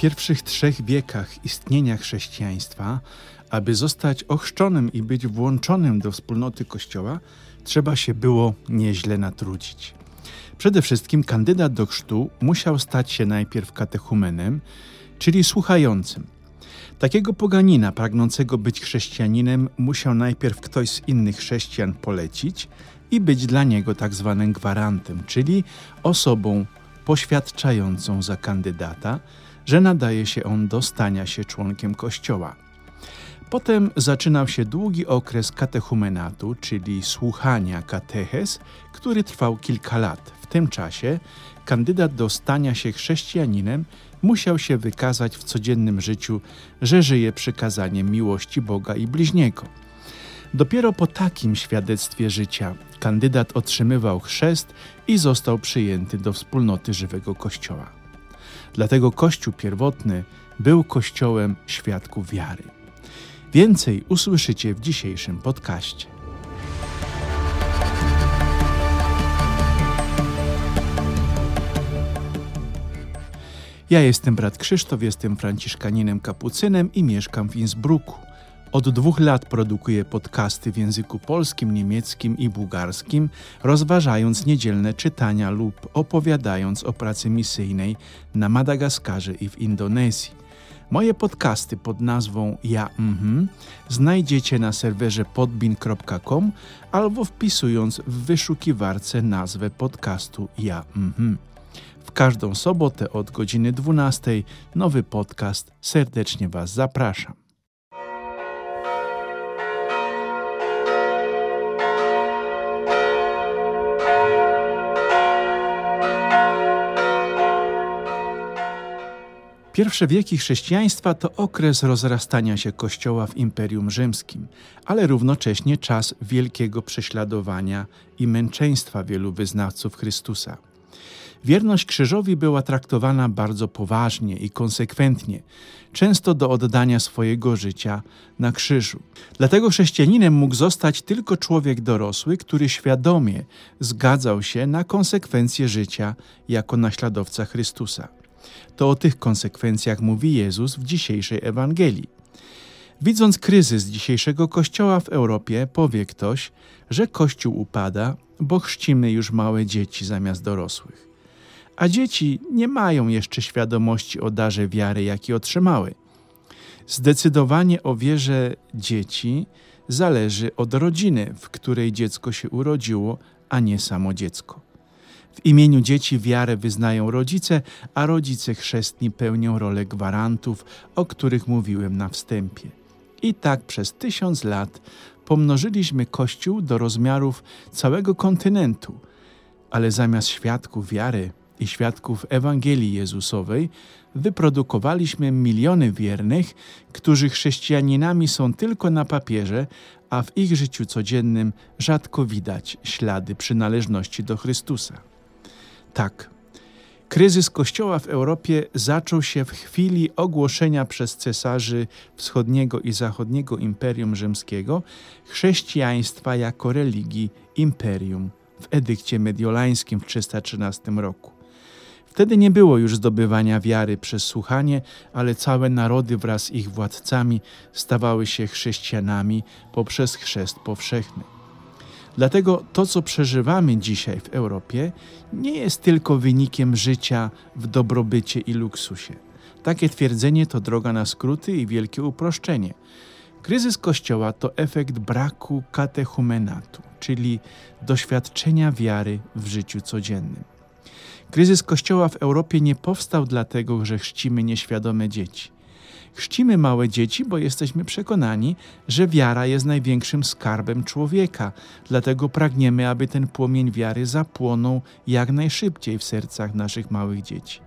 pierwszych trzech wiekach istnienia chrześcijaństwa, aby zostać ochrzczonym i być włączonym do wspólnoty Kościoła, trzeba się było nieźle natrudzić. Przede wszystkim kandydat do chrztu musiał stać się najpierw katechumenem, czyli słuchającym. Takiego poganina pragnącego być chrześcijaninem musiał najpierw ktoś z innych chrześcijan polecić i być dla niego tak zwanym gwarantem, czyli osobą poświadczającą za kandydata, że nadaje się on do stania się członkiem Kościoła. Potem zaczynał się długi okres katechumenatu, czyli słuchania kateches, który trwał kilka lat. W tym czasie kandydat do stania się chrześcijaninem musiał się wykazać w codziennym życiu, że żyje przykazaniem miłości Boga i bliźniego. Dopiero po takim świadectwie życia kandydat otrzymywał chrzest i został przyjęty do wspólnoty żywego Kościoła. Dlatego Kościół pierwotny był Kościołem świadków wiary. Więcej usłyszycie w dzisiejszym podcaście. Ja jestem brat Krzysztof, jestem franciszkaninem kapucynem i mieszkam w Innsbrucku. Od dwóch lat produkuję podcasty w języku polskim, niemieckim i bułgarskim, rozważając niedzielne czytania lub opowiadając o pracy misyjnej na Madagaskarze i w Indonezji. Moje podcasty pod nazwą Ja Mhm znajdziecie na serwerze podbin.com albo wpisując w wyszukiwarce nazwę podcastu Ja Mhm. W każdą sobotę od godziny 12 nowy podcast. Serdecznie Was zapraszam. Pierwsze wieki chrześcijaństwa to okres rozrastania się Kościoła w Imperium Rzymskim, ale równocześnie czas wielkiego prześladowania i męczeństwa wielu wyznawców Chrystusa. Wierność krzyżowi była traktowana bardzo poważnie i konsekwentnie, często do oddania swojego życia na krzyżu. Dlatego chrześcijaninem mógł zostać tylko człowiek dorosły, który świadomie zgadzał się na konsekwencje życia jako naśladowca Chrystusa. To o tych konsekwencjach mówi Jezus w dzisiejszej Ewangelii. Widząc kryzys dzisiejszego Kościoła w Europie, powie ktoś, że Kościół upada, bo chrzcimy już małe dzieci zamiast dorosłych. A dzieci nie mają jeszcze świadomości o darze wiary, jaki otrzymały. Zdecydowanie o wierze dzieci zależy od rodziny, w której dziecko się urodziło, a nie samo dziecko. W imieniu dzieci wiarę wyznają rodzice, a rodzice chrzestni pełnią rolę gwarantów, o których mówiłem na wstępie. I tak przez tysiąc lat pomnożyliśmy Kościół do rozmiarów całego kontynentu, ale zamiast świadków wiary i świadków Ewangelii Jezusowej wyprodukowaliśmy miliony wiernych, którzy chrześcijaninami są tylko na papierze, a w ich życiu codziennym rzadko widać ślady przynależności do Chrystusa. Tak. Kryzys Kościoła w Europie zaczął się w chwili ogłoszenia przez cesarzy wschodniego i zachodniego Imperium Rzymskiego chrześcijaństwa jako religii imperium w edykcie mediolańskim w 313 roku. Wtedy nie było już zdobywania wiary przez słuchanie, ale całe narody wraz z ich władcami stawały się chrześcijanami poprzez chrzest powszechny. Dlatego to, co przeżywamy dzisiaj w Europie, nie jest tylko wynikiem życia w dobrobycie i luksusie. Takie twierdzenie to droga na skróty i wielkie uproszczenie. Kryzys Kościoła to efekt braku katechumenatu, czyli doświadczenia wiary w życiu codziennym. Kryzys Kościoła w Europie nie powstał dlatego, że chrzcimy nieświadome dzieci. Chrzcimy małe dzieci, bo jesteśmy przekonani, że wiara jest największym skarbem człowieka, dlatego pragniemy, aby ten płomień wiary zapłonął jak najszybciej w sercach naszych małych dzieci.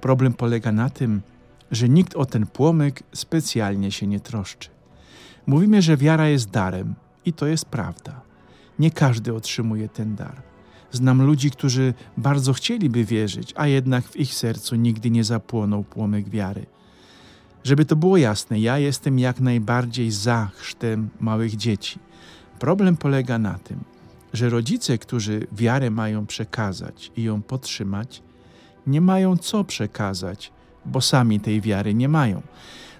Problem polega na tym, że nikt o ten płomyk specjalnie się nie troszczy. Mówimy, że wiara jest darem i to jest prawda. Nie każdy otrzymuje ten dar. Znam ludzi, którzy bardzo chcieliby wierzyć, a jednak w ich sercu nigdy nie zapłonął płomyk wiary. Żeby to było jasne, ja jestem jak najbardziej za chrztem małych dzieci. Problem polega na tym, że rodzice, którzy wiarę mają przekazać i ją podtrzymać, nie mają co przekazać, bo sami tej wiary nie mają.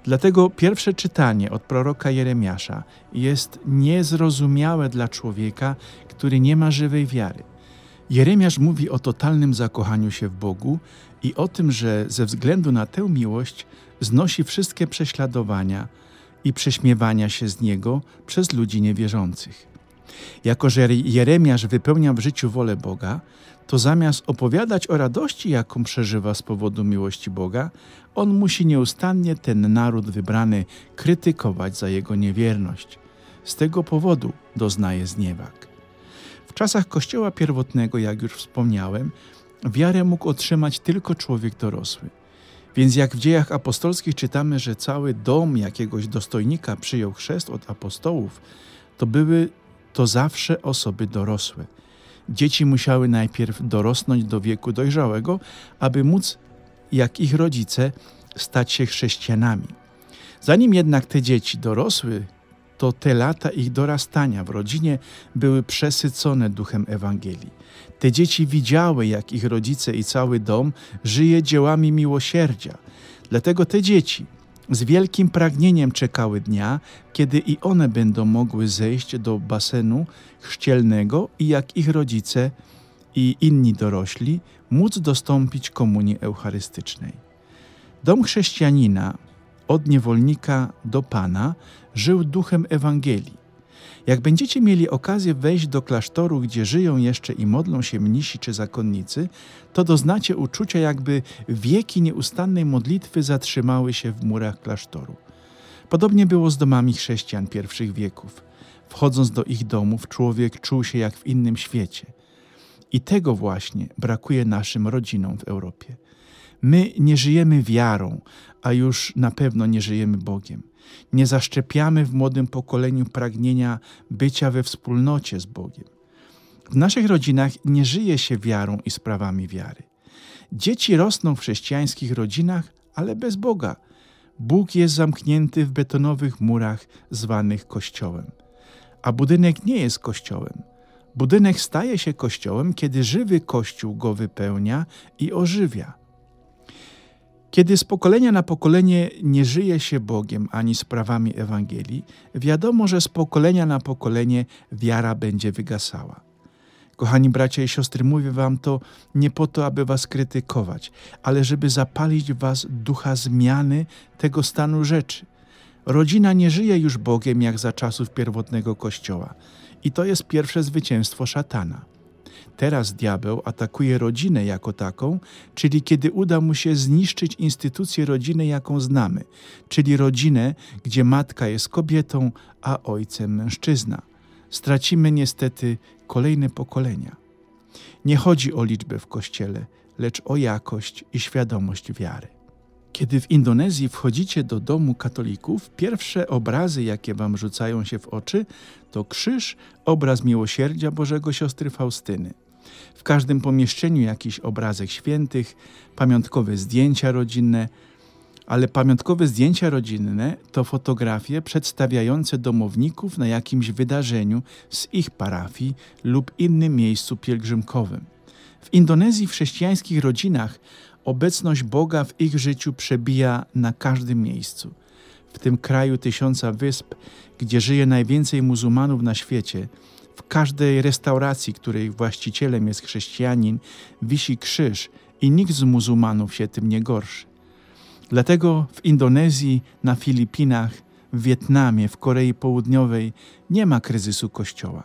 Dlatego pierwsze czytanie od proroka Jeremiasza jest niezrozumiałe dla człowieka, który nie ma żywej wiary. Jeremiasz mówi o totalnym zakochaniu się w Bogu i o tym, że ze względu na tę miłość znosi wszystkie prześladowania i prześmiewania się z Niego przez ludzi niewierzących. Jako że Jeremiasz wypełnia w życiu wolę Boga, to zamiast opowiadać o radości, jaką przeżywa z powodu miłości Boga, on musi nieustannie ten naród wybrany krytykować za jego niewierność. Z tego powodu doznaje zniewag. W czasach Kościoła pierwotnego, jak już wspomniałem, wiarę mógł otrzymać tylko człowiek dorosły. Więc jak w dziejach apostolskich czytamy, że cały dom jakiegoś dostojnika przyjął chrzest od apostołów, to były to zawsze osoby dorosłe. Dzieci musiały najpierw dorosnąć do wieku dojrzałego, aby móc, jak ich rodzice, stać się chrześcijanami. Zanim jednak te dzieci dorosły, to te lata ich dorastania w rodzinie były przesycone duchem Ewangelii. Te dzieci widziały, jak ich rodzice i cały dom żyje dziełami miłosierdzia. Dlatego te dzieci z wielkim pragnieniem czekały dnia, kiedy i one będą mogły zejść do basenu chrzcielnego i jak ich rodzice i inni dorośli móc dostąpić komunii eucharystycznej. Dom chrześcijanina od niewolnika do Pana żył duchem Ewangelii. Jak będziecie mieli okazję wejść do klasztoru, gdzie żyją jeszcze i modlą się mnisi czy zakonnicy, to doznacie uczucia, jakby wieki nieustannej modlitwy zatrzymały się w murach klasztoru. Podobnie było z domami chrześcijan pierwszych wieków. Wchodząc do ich domów, człowiek czuł się jak w innym świecie. I tego właśnie brakuje naszym rodzinom w Europie. My nie żyjemy wiarą, a już na pewno nie żyjemy Bogiem. Nie zaszczepiamy w młodym pokoleniu pragnienia bycia we wspólnocie z Bogiem. W naszych rodzinach nie żyje się wiarą i sprawami wiary. Dzieci rosną w chrześcijańskich rodzinach, ale bez Boga. Bóg jest zamknięty w betonowych murach zwanych Kościołem. A budynek nie jest Kościołem. Budynek staje się Kościołem, kiedy żywy Kościół go wypełnia i ożywia. Kiedy z pokolenia na pokolenie nie żyje się Bogiem ani sprawami Ewangelii, wiadomo, że z pokolenia na pokolenie wiara będzie wygasała. Kochani bracia i siostry, mówię wam to nie po to, aby was krytykować, ale żeby zapalić was ducha zmiany tego stanu rzeczy. Rodzina nie żyje już Bogiem jak za czasów pierwotnego Kościoła. I to jest pierwsze zwycięstwo szatana. Teraz diabeł atakuje rodzinę jako taką, czyli kiedy uda mu się zniszczyć instytucję rodziny, jaką znamy, czyli rodzinę, gdzie matka jest kobietą, a ojcem mężczyzna. Stracimy niestety kolejne pokolenia. Nie chodzi o liczbę w kościele, lecz o jakość i świadomość wiary. Kiedy w Indonezji wchodzicie do domu katolików, pierwsze obrazy, jakie wam rzucają się w oczy, to krzyż, obraz miłosierdzia Bożego siostry Faustyny. W każdym pomieszczeniu jakiś obrazek świętych, pamiątkowe zdjęcia rodzinne, ale pamiątkowe zdjęcia rodzinne to fotografie przedstawiające domowników na jakimś wydarzeniu z ich parafii lub innym miejscu pielgrzymkowym. W Indonezji w chrześcijańskich rodzinach obecność Boga w ich życiu przebija na każdym miejscu. W tym kraju tysiąca wysp, gdzie żyje najwięcej muzułmanów na świecie, w każdej restauracji, której właścicielem jest chrześcijanin, wisi krzyż i nikt z muzułmanów się tym nie gorszy. Dlatego w Indonezji, na Filipinach, w Wietnamie, w Korei Południowej nie ma kryzysu kościoła,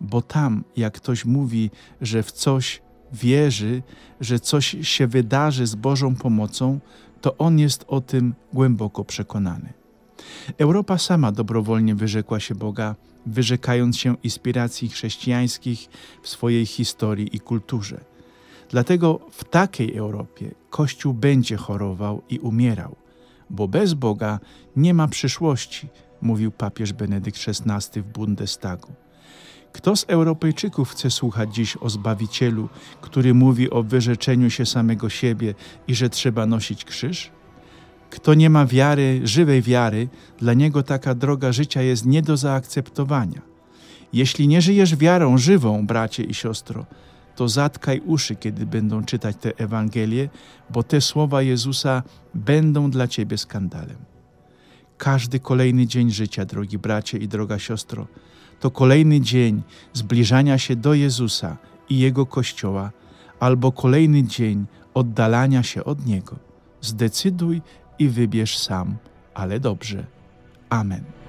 bo tam, jak ktoś mówi, że w coś wierzy, że coś się wydarzy z Bożą pomocą, to on jest o tym głęboko przekonany. Europa sama dobrowolnie wyrzekła się Boga, wyrzekając się inspiracji chrześcijańskich w swojej historii i kulturze. Dlatego w takiej Europie Kościół będzie chorował i umierał, bo bez Boga nie ma przyszłości, mówił papież Benedykt XVI w Bundestagu. Kto z Europejczyków chce słuchać dziś o Zbawicielu, który mówi o wyrzeczeniu się samego siebie i że trzeba nosić krzyż? Kto nie ma wiary, żywej wiary, dla niego taka droga życia jest nie do zaakceptowania. Jeśli nie żyjesz wiarą żywą, bracie i siostro, to zatkaj uszy, kiedy będą czytać te Ewangelie, bo te słowa Jezusa będą dla ciebie skandalem. Każdy kolejny dzień życia, drogi bracie i droga siostro, to kolejny dzień zbliżania się do Jezusa i Jego Kościoła, albo kolejny dzień oddalania się od Niego. Zdecyduj i wybierz sam, ale dobrze. Amen.